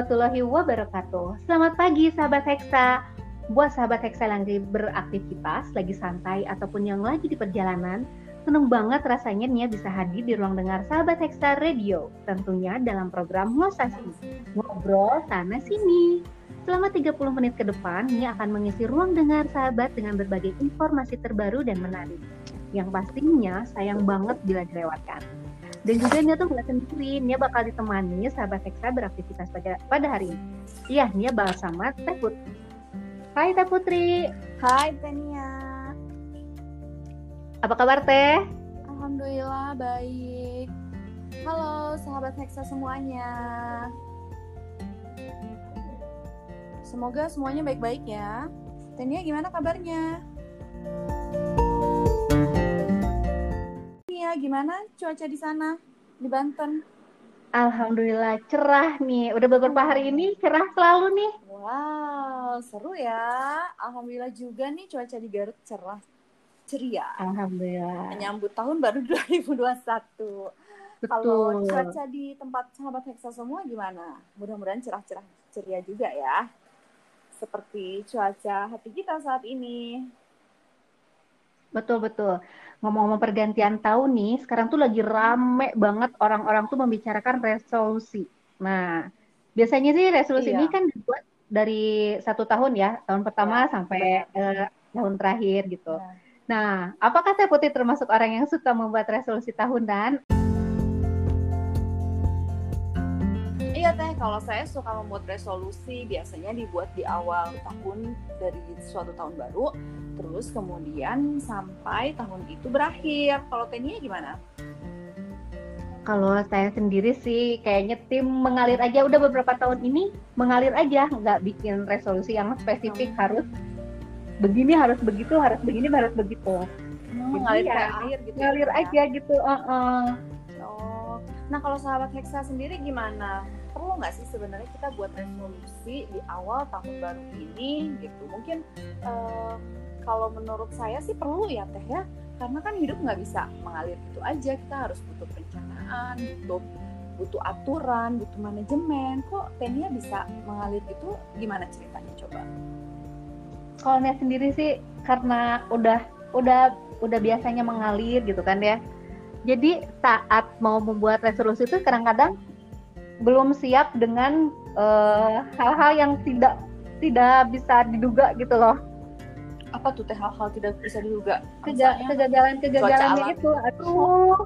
Warahmatullahi wabarakatuh. Selamat pagi sahabat Hexa. Buat sahabat Hexa yang lagi beraktivitas, lagi santai ataupun yang lagi di perjalanan, seneng banget rasanya Nia bisa hadir di ruang dengar sahabat Hexa Radio. Tentunya dalam program Ngosasi, ngobrol sana sini. Selama 30 menit ke depan, Nia akan mengisi ruang dengar sahabat dengan berbagai informasi terbaru dan menarik. Yang pastinya sayang banget bila dilewatkan. Dan juga Nia tuh gak sendiri, Nia bakal ditemani sahabat Hexa beraktivitas pada, pada hari ini. Iya, Nia bakal sama Teh Putri. Hai Teh Putri. Hai Tania. Apa kabar Teh? Alhamdulillah baik. Halo sahabat Hexa semuanya. Semoga semuanya baik-baik ya. Tania gimana kabarnya? Gimana cuaca di sana di Banten? Alhamdulillah cerah nih. Udah beberapa hari ini cerah selalu nih. Wow, seru ya. Alhamdulillah juga nih cuaca di Garut cerah. Ceria. Alhamdulillah. Menyambut tahun baru 2021. Kalau cuaca di tempat sahabat Hexa semua gimana? Mudah-mudahan cerah-cerah ceria juga ya. Seperti cuaca hati kita saat ini. Betul betul. Ngomong-ngomong pergantian tahun nih, sekarang tuh lagi rame banget orang-orang tuh membicarakan resolusi. Nah, biasanya sih resolusi Iya. ini kan dibuat dari satu tahun ya, tahun pertama Ya, sampai eh, tahun terakhir gitu. Nah, Nah, apakah Teh Putih termasuk orang yang suka membuat resolusi tahunan? Iya teh, kalau saya suka membuat resolusi biasanya dibuat di awal tahun dari suatu tahun baru, terus kemudian sampai tahun itu berakhir. Kalau Tenia gimana? Kalau saya sendiri sih kayaknya tim mengalir aja udah beberapa tahun ini mengalir aja, nggak bikin resolusi yang spesifik harus begini harus begitu harus begini harus begitu. Mengalir ya, air gitu. Ngalir ya? aja gitu. uh-uh. Oh, nah kalau sahabat Hexa sendiri gimana? Perlu nggak sih sebenarnya kita buat resolusi di awal tahun baru ini gitu? Mungkin eh, kalau menurut saya sih perlu ya teh ya, karena kan hidup nggak bisa mengalir gitu aja. Kita harus butuh perencanaan, butuh butuh aturan, butuh manajemen. Kok Tenia bisa mengalir gitu? Gimana ceritanya coba? Kalau Nia sendiri sih karena udah udah udah biasanya mengalir gitu kan ya. Jadi saat mau membuat resolusi itu kadang-kadang belum siap dengan eh, hal-hal yang tidak tidak bisa diduga gitu loh. Apa tuh teh hal-hal tidak bisa diduga? Kegagalan kegagalannya itu aduh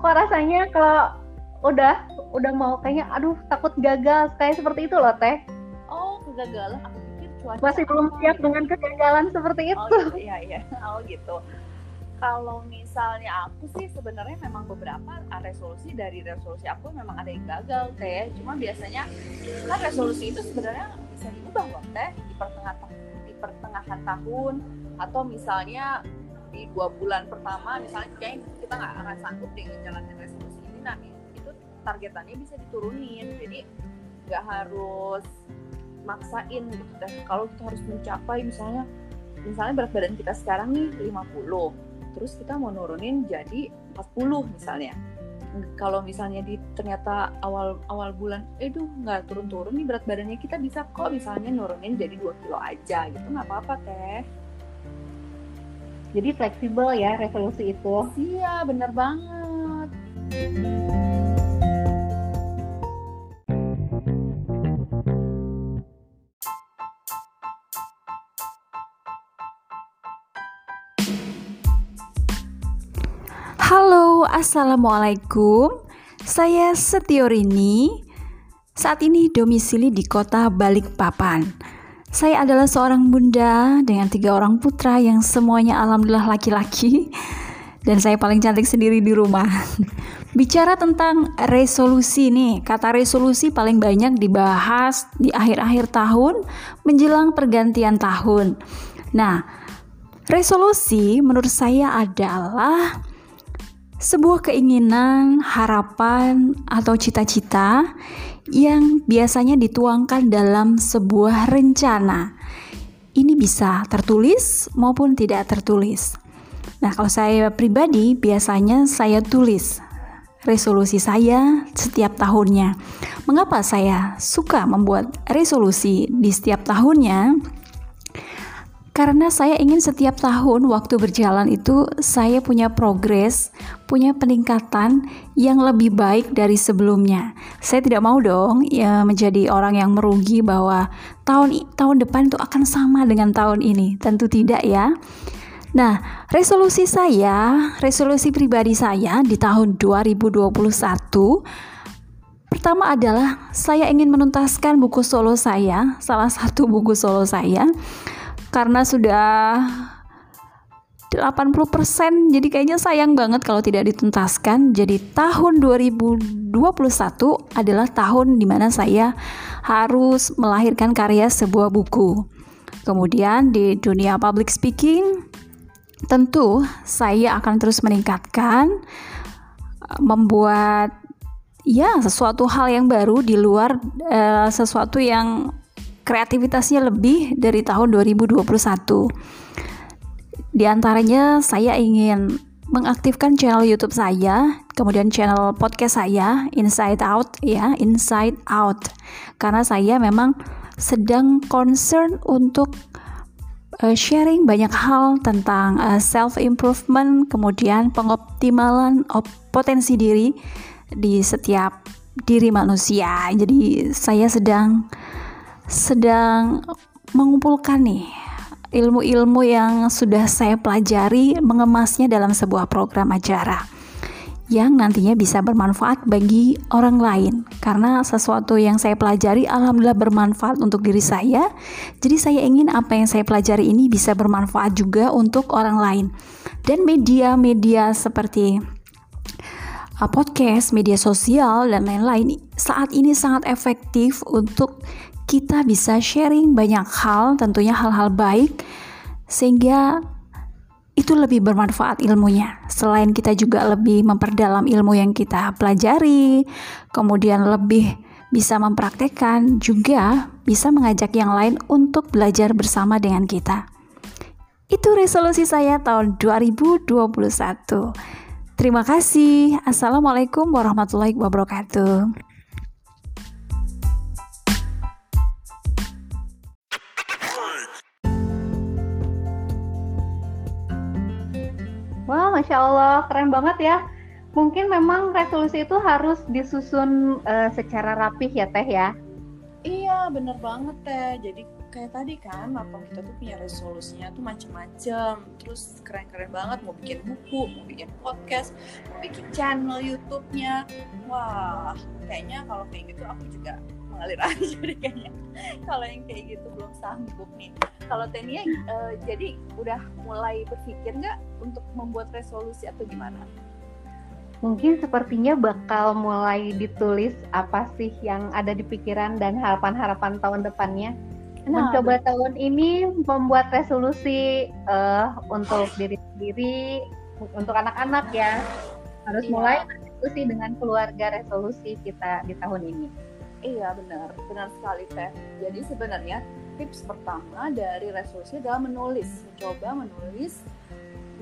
kok rasanya kalau udah udah mau kayaknya aduh takut gagal kayak seperti itu loh teh oh kegagalan. Aku pikir cuaca. masih belum siap gitu. dengan kegagalan seperti itu Oh gitu, iya iya. Oh gitu. Kalau misalnya aku sih sebenarnya memang beberapa resolusi dari resolusi aku memang ada yang gagal teh. Cuma biasanya kan resolusi itu sebenarnya bisa diubah loh teh di pertengahan pertengahan tahun atau misalnya di dua bulan pertama misalnya kayak kita nggak akan sanggup dengan jalanin resolusi ini nah itu targetannya bisa diturunin. Jadi nggak harus maksain gitu deh. Kalau kita harus mencapai misalnya misalnya berat badan kita sekarang nih 50 terus kita mau nurunin jadi 40 misalnya kalau misalnya di ternyata awal awal bulan eh duh nggak turun-turun nih berat badannya kita bisa kok misalnya nurunin jadi 2 kilo aja gitu nggak apa-apa teh. Jadi fleksibel ya resolusi itu. Iya bener banget Assalamualaikum. Saya Setiorini. Saat ini domisili di kota Balikpapan. Saya adalah seorang bunda dengan tiga orang putra yang semuanya alhamdulillah laki-laki. dan saya paling cantik sendiri di rumah. Bicara tentang resolusi nih, kata resolusi paling banyak dibahas di akhir-akhir tahun menjelang pergantian tahun. Nah, resolusi menurut saya adalah sebuah keinginan, harapan, atau cita-cita yang biasanya dituangkan dalam sebuah rencana. Ini bisa tertulis maupun tidak tertulis. Nah, kalau saya pribadi biasanya saya tulis resolusi saya setiap tahunnya. Mengapa saya suka membuat resolusi di setiap tahunnya? Karena saya ingin setiap tahun waktu berjalan itu saya punya progres, punya peningkatan yang lebih baik dari sebelumnya. Saya tidak mau dong ya menjadi orang yang merugi bahwa tahun tahun depan itu akan sama dengan tahun ini. Tentu tidak ya. Nah, resolusi saya, resolusi pribadi saya di tahun 2021 pertama adalah saya ingin menuntaskan buku solo saya, salah satu buku solo saya karena sudah 80% jadi kayaknya sayang banget kalau tidak dituntaskan. Jadi tahun 2021 adalah tahun di mana saya harus melahirkan karya sebuah buku. Kemudian di dunia public speaking tentu saya akan terus meningkatkan membuat ya sesuatu hal yang baru di luar uh, sesuatu yang kreativitasnya lebih dari tahun 2021. Di antaranya saya ingin mengaktifkan channel YouTube saya, kemudian channel podcast saya Inside Out ya, Inside Out. Karena saya memang sedang concern untuk uh, sharing banyak hal tentang uh, self improvement, kemudian pengoptimalan op potensi diri di setiap diri manusia. Jadi saya sedang sedang mengumpulkan nih ilmu-ilmu yang sudah saya pelajari mengemasnya dalam sebuah program acara yang nantinya bisa bermanfaat bagi orang lain. Karena sesuatu yang saya pelajari alhamdulillah bermanfaat untuk diri saya. Jadi saya ingin apa yang saya pelajari ini bisa bermanfaat juga untuk orang lain. Dan media-media seperti uh, podcast, media sosial dan lain-lain saat ini sangat efektif untuk kita bisa sharing banyak hal tentunya hal-hal baik sehingga itu lebih bermanfaat ilmunya. Selain kita juga lebih memperdalam ilmu yang kita pelajari, kemudian lebih bisa mempraktekkan, juga bisa mengajak yang lain untuk belajar bersama dengan kita. Itu resolusi saya tahun 2021. Terima kasih. Assalamualaikum warahmatullahi wabarakatuh. Wah, masya Allah, keren banget ya. Mungkin memang resolusi itu harus disusun uh, secara rapih ya Teh ya. Iya, bener banget Teh. Jadi kayak tadi kan, apa kita tuh punya resolusinya tuh macem-macem. Terus keren-keren banget, mau bikin buku, mau bikin podcast, mau bikin channel YouTube-nya. Wah, kayaknya kalau kayak gitu aku juga mengalir aja deh kayaknya. kalau yang kayak gitu belum sanggup nih kalau Tenia uh, jadi udah mulai berpikir nggak untuk membuat resolusi atau gimana? Mungkin sepertinya bakal mulai ditulis apa sih yang ada di pikiran dan harapan-harapan tahun depannya. Nah, Mencoba betul. tahun ini membuat resolusi uh, untuk diri sendiri, untuk anak-anak ya. Harus iya. mulai berdiskusi dengan keluarga resolusi kita di tahun ini. Iya benar, benar sekali Teh. Jadi sebenarnya tips pertama dari resolusi adalah menulis, mencoba menulis,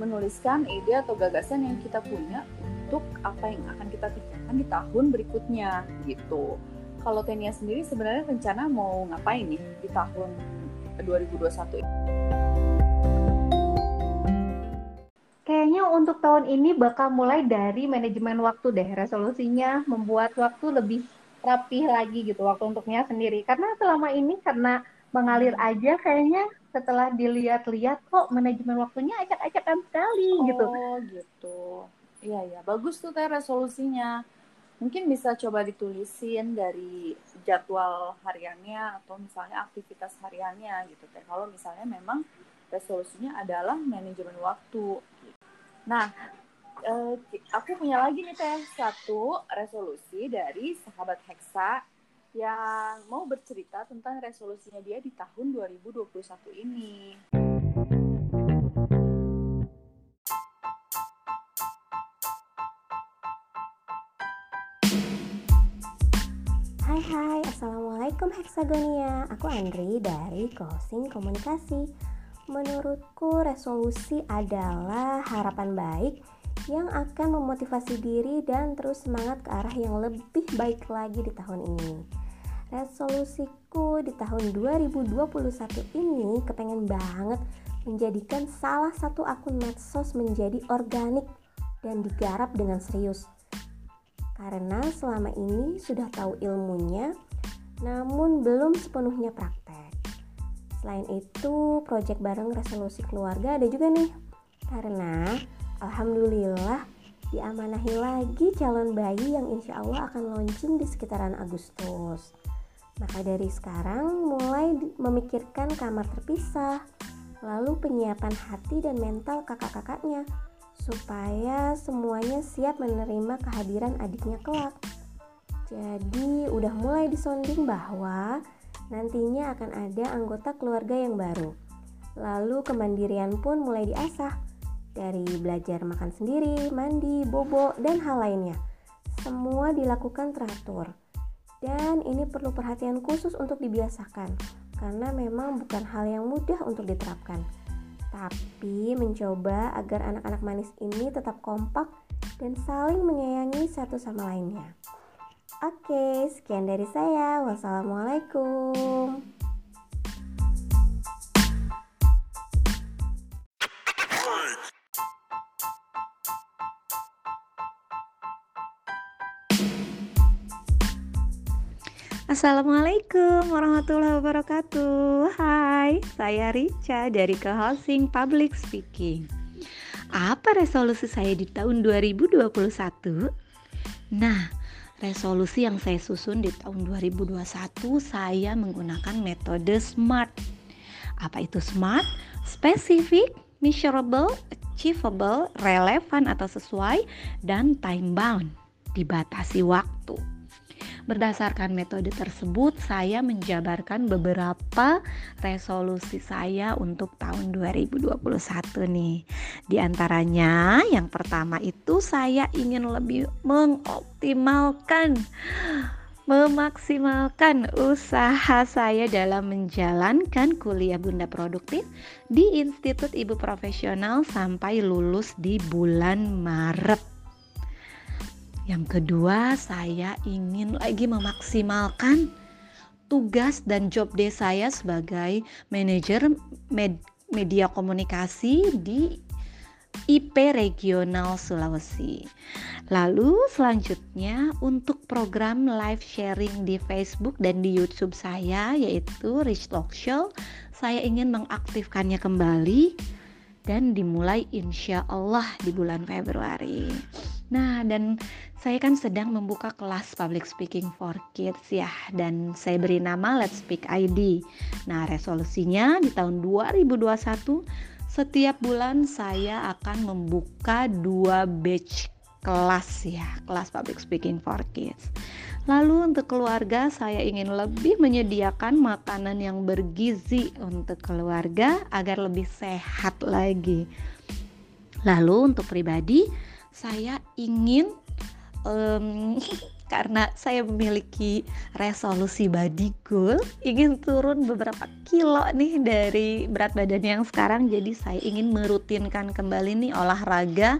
menuliskan ide atau gagasan yang kita punya untuk apa yang akan kita kerjakan di tahun berikutnya gitu. Kalau Tenia sendiri sebenarnya rencana mau ngapain nih di tahun 2021 ini? Kayaknya untuk tahun ini bakal mulai dari manajemen waktu deh. Resolusinya membuat waktu lebih rapih lagi gitu waktu untuknya sendiri. Karena selama ini karena mengalir aja kayaknya setelah dilihat-lihat kok manajemen waktunya acak-acakan sekali oh, gitu. Oh gitu. Iya ya, bagus tuh teh resolusinya. Mungkin bisa coba ditulisin dari jadwal hariannya atau misalnya aktivitas hariannya gitu teh. Kalau misalnya memang resolusinya adalah manajemen waktu. Nah, uh, aku punya lagi nih teh. Satu resolusi dari sahabat Hexa yang mau bercerita tentang resolusinya dia di tahun 2021 ini. Hai hai, Assalamualaikum Hexagonia. Aku Andri dari Closing Komunikasi. Menurutku resolusi adalah harapan baik yang akan memotivasi diri dan terus semangat ke arah yang lebih baik lagi di tahun ini Resolusiku di tahun 2021 ini kepengen banget menjadikan salah satu akun medsos menjadi organik dan digarap dengan serius karena selama ini sudah tahu ilmunya, namun belum sepenuhnya praktek. Selain itu, proyek bareng resolusi keluarga ada juga nih. Karena alhamdulillah diamanahi lagi calon bayi yang insya Allah akan launching di sekitaran Agustus. Maka dari sekarang mulai memikirkan kamar terpisah, lalu penyiapan hati dan mental kakak-kakaknya supaya semuanya siap menerima kehadiran adiknya kelak. Jadi udah mulai disonding bahwa nantinya akan ada anggota keluarga yang baru. Lalu kemandirian pun mulai diasah dari belajar makan sendiri, mandi, bobo, dan hal lainnya. Semua dilakukan teratur. Dan ini perlu perhatian khusus untuk dibiasakan karena memang bukan hal yang mudah untuk diterapkan tapi mencoba agar anak-anak manis ini tetap kompak dan saling menyayangi satu sama lainnya. Oke, sekian dari saya. Wassalamualaikum. Assalamualaikum warahmatullahi wabarakatuh. Hai, saya Rica dari Kehousing Public Speaking. Apa resolusi saya di tahun 2021? Nah, resolusi yang saya susun di tahun 2021 Saya menggunakan metode SMART. Apa itu SMART? Specific, measurable, achievable, relevan atau sesuai, dan time bound. Dibatasi waktu Berdasarkan metode tersebut, saya menjabarkan beberapa resolusi saya untuk tahun 2021 nih. Di antaranya, yang pertama itu saya ingin lebih mengoptimalkan memaksimalkan usaha saya dalam menjalankan kuliah Bunda Produktif di Institut Ibu Profesional sampai lulus di bulan Maret yang kedua, saya ingin lagi memaksimalkan tugas dan job desk saya sebagai manajer med media komunikasi di IP Regional Sulawesi. Lalu selanjutnya untuk program live sharing di Facebook dan di YouTube saya yaitu Rich Talk Show, saya ingin mengaktifkannya kembali dan dimulai insya Allah di bulan Februari. Nah, dan saya kan sedang membuka kelas public speaking for kids ya dan saya beri nama Let's Speak ID. Nah, resolusinya di tahun 2021 setiap bulan saya akan membuka dua batch kelas ya, kelas public speaking for kids. Lalu untuk keluarga saya ingin lebih menyediakan makanan yang bergizi untuk keluarga agar lebih sehat lagi. Lalu untuk pribadi saya ingin um, karena saya memiliki resolusi body goal ingin turun beberapa kilo nih dari berat badan yang sekarang. Jadi saya ingin merutinkan kembali nih olahraga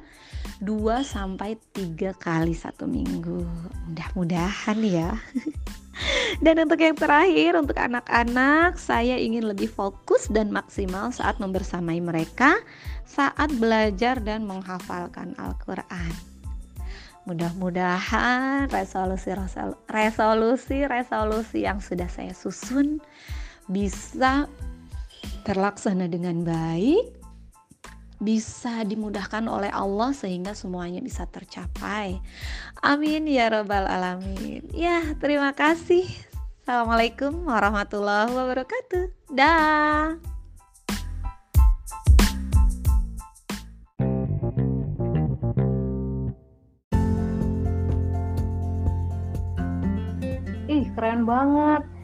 2 sampai 3 kali satu minggu mudah-mudahan ya dan untuk yang terakhir untuk anak-anak saya ingin lebih fokus dan maksimal saat membersamai mereka saat belajar dan menghafalkan Al-Quran. Mudah-mudahan resolusi resolusi resolusi yang sudah saya susun bisa terlaksana dengan baik, bisa dimudahkan oleh Allah sehingga semuanya bisa tercapai. Amin ya Rabbal 'Alamin. Ya, terima kasih. Assalamualaikum warahmatullahi wabarakatuh. Dah. Ih, keren banget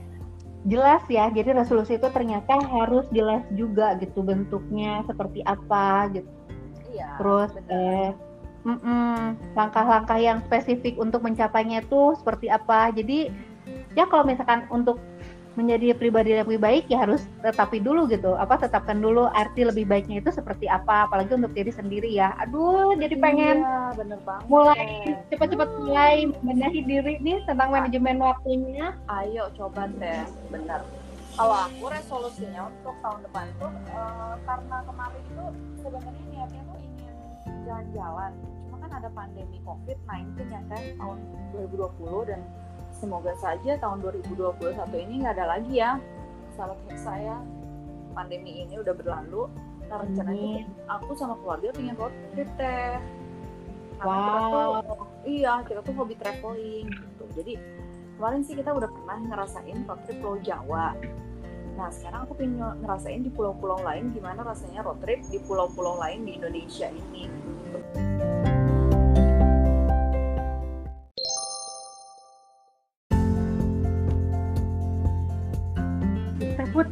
jelas ya jadi resolusi itu ternyata harus jelas juga gitu bentuknya seperti apa gitu. Iya terus eh langkah-langkah yang spesifik untuk mencapainya itu seperti apa. Jadi ya kalau misalkan untuk menjadi pribadi yang lebih baik ya harus tetapi dulu gitu. Apa tetapkan dulu arti lebih baiknya itu seperti apa apalagi untuk diri sendiri ya. Aduh jadi pengen iya, bener banget. mulai cepat-cepat mulai membenahi diri nih tentang manajemen waktunya. Ayo coba deh. Bener. Kalau aku resolusinya untuk tahun depan tuh eh, karena kemarin itu sebenarnya niatnya tuh ingin jalan-jalan. Cuma kan ada pandemi covid-19 ya kan tahun 2020 dan semoga saja tahun 2021 ini nggak ada lagi ya. Sahabat hack saya pandemi ini udah berlalu. Nah rencananya aku sama keluarga pengen road trip teh. Karena Wow. kita tuh, iya kita tuh hobi traveling gitu. Jadi kemarin sih kita udah pernah ngerasain road trip Pulau Jawa. Nah sekarang aku pengen ngerasain di pulau-pulau lain gimana rasanya road trip di pulau-pulau lain di Indonesia ini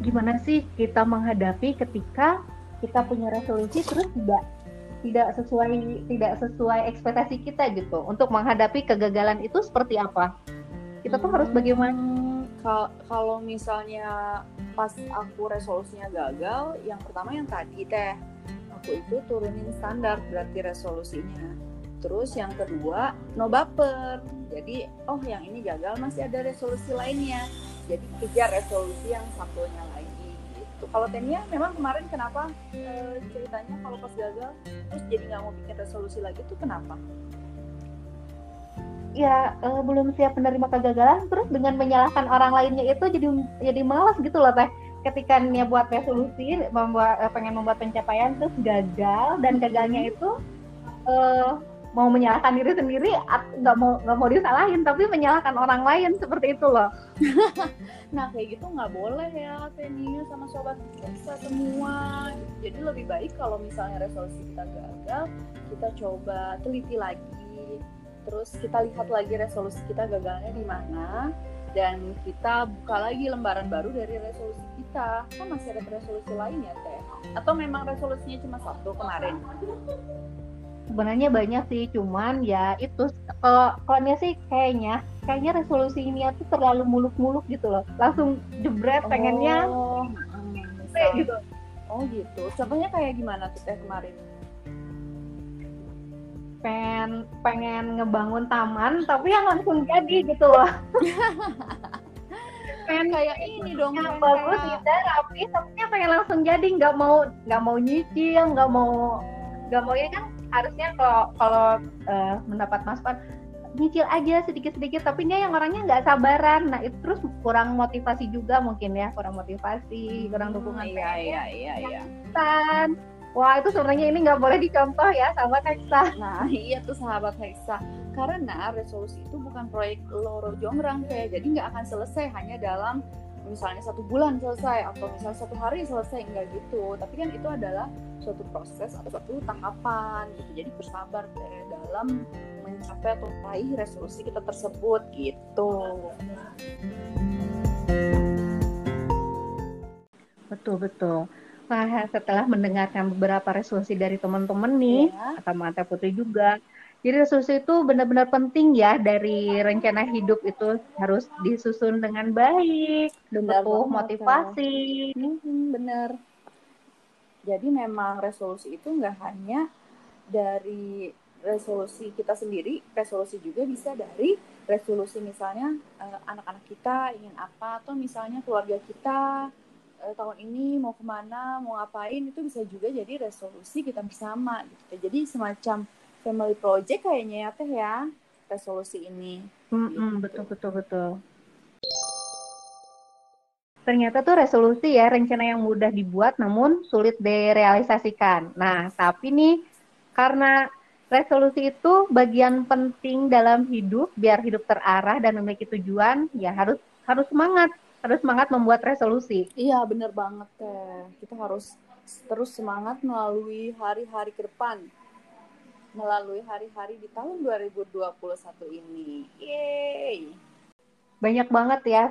gimana sih kita menghadapi ketika kita punya resolusi terus tidak tidak sesuai tidak sesuai ekspektasi kita gitu untuk menghadapi kegagalan itu seperti apa kita tuh harus bagaimana Hmm, kal- kalau misalnya pas aku resolusinya gagal, yang pertama yang tadi teh, aku itu turunin standar berarti resolusinya. Terus yang kedua, no baper. Jadi, oh yang ini gagal masih ada resolusi lainnya. Jadi kejar resolusi yang satunya lagi gitu. Kalau Tenia memang kemarin kenapa eh, ceritanya kalau pas gagal terus jadi nggak mau bikin resolusi lagi tuh kenapa? ya eh, belum siap menerima kegagalan terus dengan menyalahkan orang lainnya itu jadi jadi malas gitu loh teh ketika dia buat resolusi membuat eh, pengen membuat pencapaian terus gagal dan gagalnya itu eh, mau menyalahkan diri sendiri nggak mau nggak mau disalahin tapi menyalahkan orang lain seperti itu loh Nah kayak gitu nggak boleh ya Tenia sama sobat kita semua. Jadi lebih baik kalau misalnya resolusi kita gagal, kita coba teliti lagi. Terus kita lihat lagi resolusi kita gagalnya di mana dan kita buka lagi lembaran baru dari resolusi kita. Kan masih ada resolusi lain ya Teh? Atau memang resolusinya cuma satu kemarin? Sebenarnya banyak sih cuman ya itu kalau kalau sih kayaknya kayaknya resolusi ini tuh terlalu muluk-muluk gitu loh langsung jebret pengennya Oh, kayak gitu Oh gitu. Contohnya kayak gimana tuh Teh kemarin? pengen pengen ngebangun taman tapi yang langsung jadi gitu loh pengen Kayak ini dong. yang bagus kayak- indah rapi tapi pengen langsung jadi nggak mau nggak mau nyicil nggak mau nggak mau ya kan harusnya kalau kalau eh, mendapat masukan nyicil aja sedikit-sedikit tapi dia yang orangnya nggak sabaran nah itu terus kurang motivasi juga mungkin ya kurang motivasi kurang dukungan Iya iya iya iya. pengen. wah itu sebenarnya ini nggak boleh dicontoh ya sama Teksa Nah iya tuh sahabat Hexa Karena resolusi itu bukan proyek loro jonggrang kayak Jadi nggak akan selesai hanya dalam misalnya satu bulan selesai Atau misalnya satu hari selesai Nggak gitu. Tapi kan itu adalah suatu proses atau suatu tahapan gitu. Jadi bersabar deh dalam mencapai atau meraih resolusi kita tersebut gitu. Betul betul. Nah, setelah mendengarkan beberapa resolusi dari teman-teman nih, Ya. atau Mata Putri juga, jadi resolusi itu benar-benar penting ya dari rencana hidup itu harus disusun dengan baik, Benar butuh motivasi. Mhm, bener. Jadi memang resolusi itu nggak hanya dari resolusi kita sendiri, resolusi juga bisa dari resolusi misalnya eh, anak-anak kita ingin apa, atau misalnya keluarga kita eh, tahun ini mau ke mana, mau ngapain, itu bisa juga jadi resolusi kita bersama. Gitu. Jadi semacam family project kayaknya ya teh ya resolusi ini. Mm-mm, Gitu. betul betul betul. Ternyata tuh resolusi ya rencana yang mudah dibuat namun sulit direalisasikan. Nah, tapi nih karena resolusi itu bagian penting dalam hidup biar hidup terarah dan memiliki tujuan, ya harus harus semangat, harus semangat membuat resolusi. Iya bener banget teh. Kita harus terus semangat melalui hari-hari ke depan. Melalui hari-hari di tahun 2021 ini. Yeay. banyak banget ya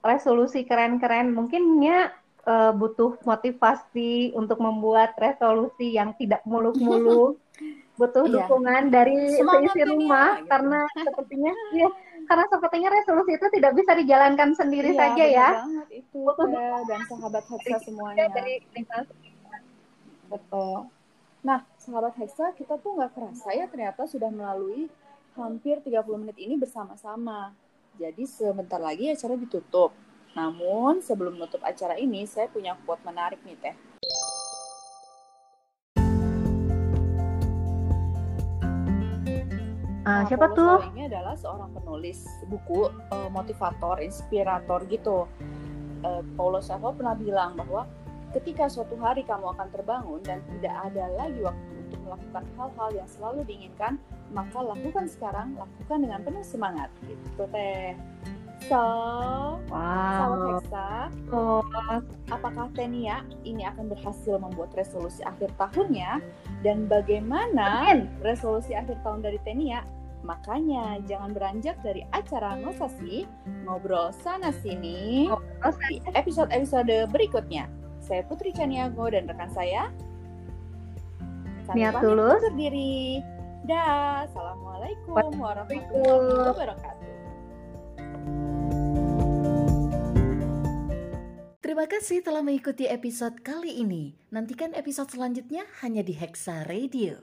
resolusi keren-keren. Mungkinnya uh, butuh motivasi untuk membuat resolusi yang tidak muluk-muluk. butuh iya. dukungan dari seisi rumah gitu. karena sepertinya ya karena sepertinya resolusi itu tidak bisa dijalankan sendiri iya, saja ya. Banget itu butuh dan sahabat Hexa semuanya. Dari Betul. Nah, sahabat Hexa, kita tuh nggak kerasa ya ternyata sudah melalui hampir 30 menit ini bersama-sama. Jadi sebentar lagi acara ditutup. Namun sebelum menutup acara ini, saya punya quote menarik nih Teh. Uh, siapa tuh? Ini adalah seorang penulis buku uh, motivator, inspirator gitu. Uh, Paulo Coelho pernah bilang bahwa ketika suatu hari kamu akan terbangun dan tidak ada lagi waktu untuk melakukan hal-hal yang selalu diinginkan, maka lakukan sekarang, lakukan dengan penuh semangat. Gitu teh. So, wow. Hexa, oh. apakah Tenia ini akan berhasil membuat resolusi akhir tahunnya? Dan bagaimana resolusi akhir tahun dari Tenia? Makanya jangan beranjak dari acara Nosasi, ngobrol sana sini di episode-episode berikutnya. Saya Putri Caniago dan rekan saya Niat tulus diri. Dah, assalamualaikum warahmatullahi wabarakatuh. Terima kasih telah mengikuti episode kali ini. Nantikan episode selanjutnya hanya di Hexa Radio.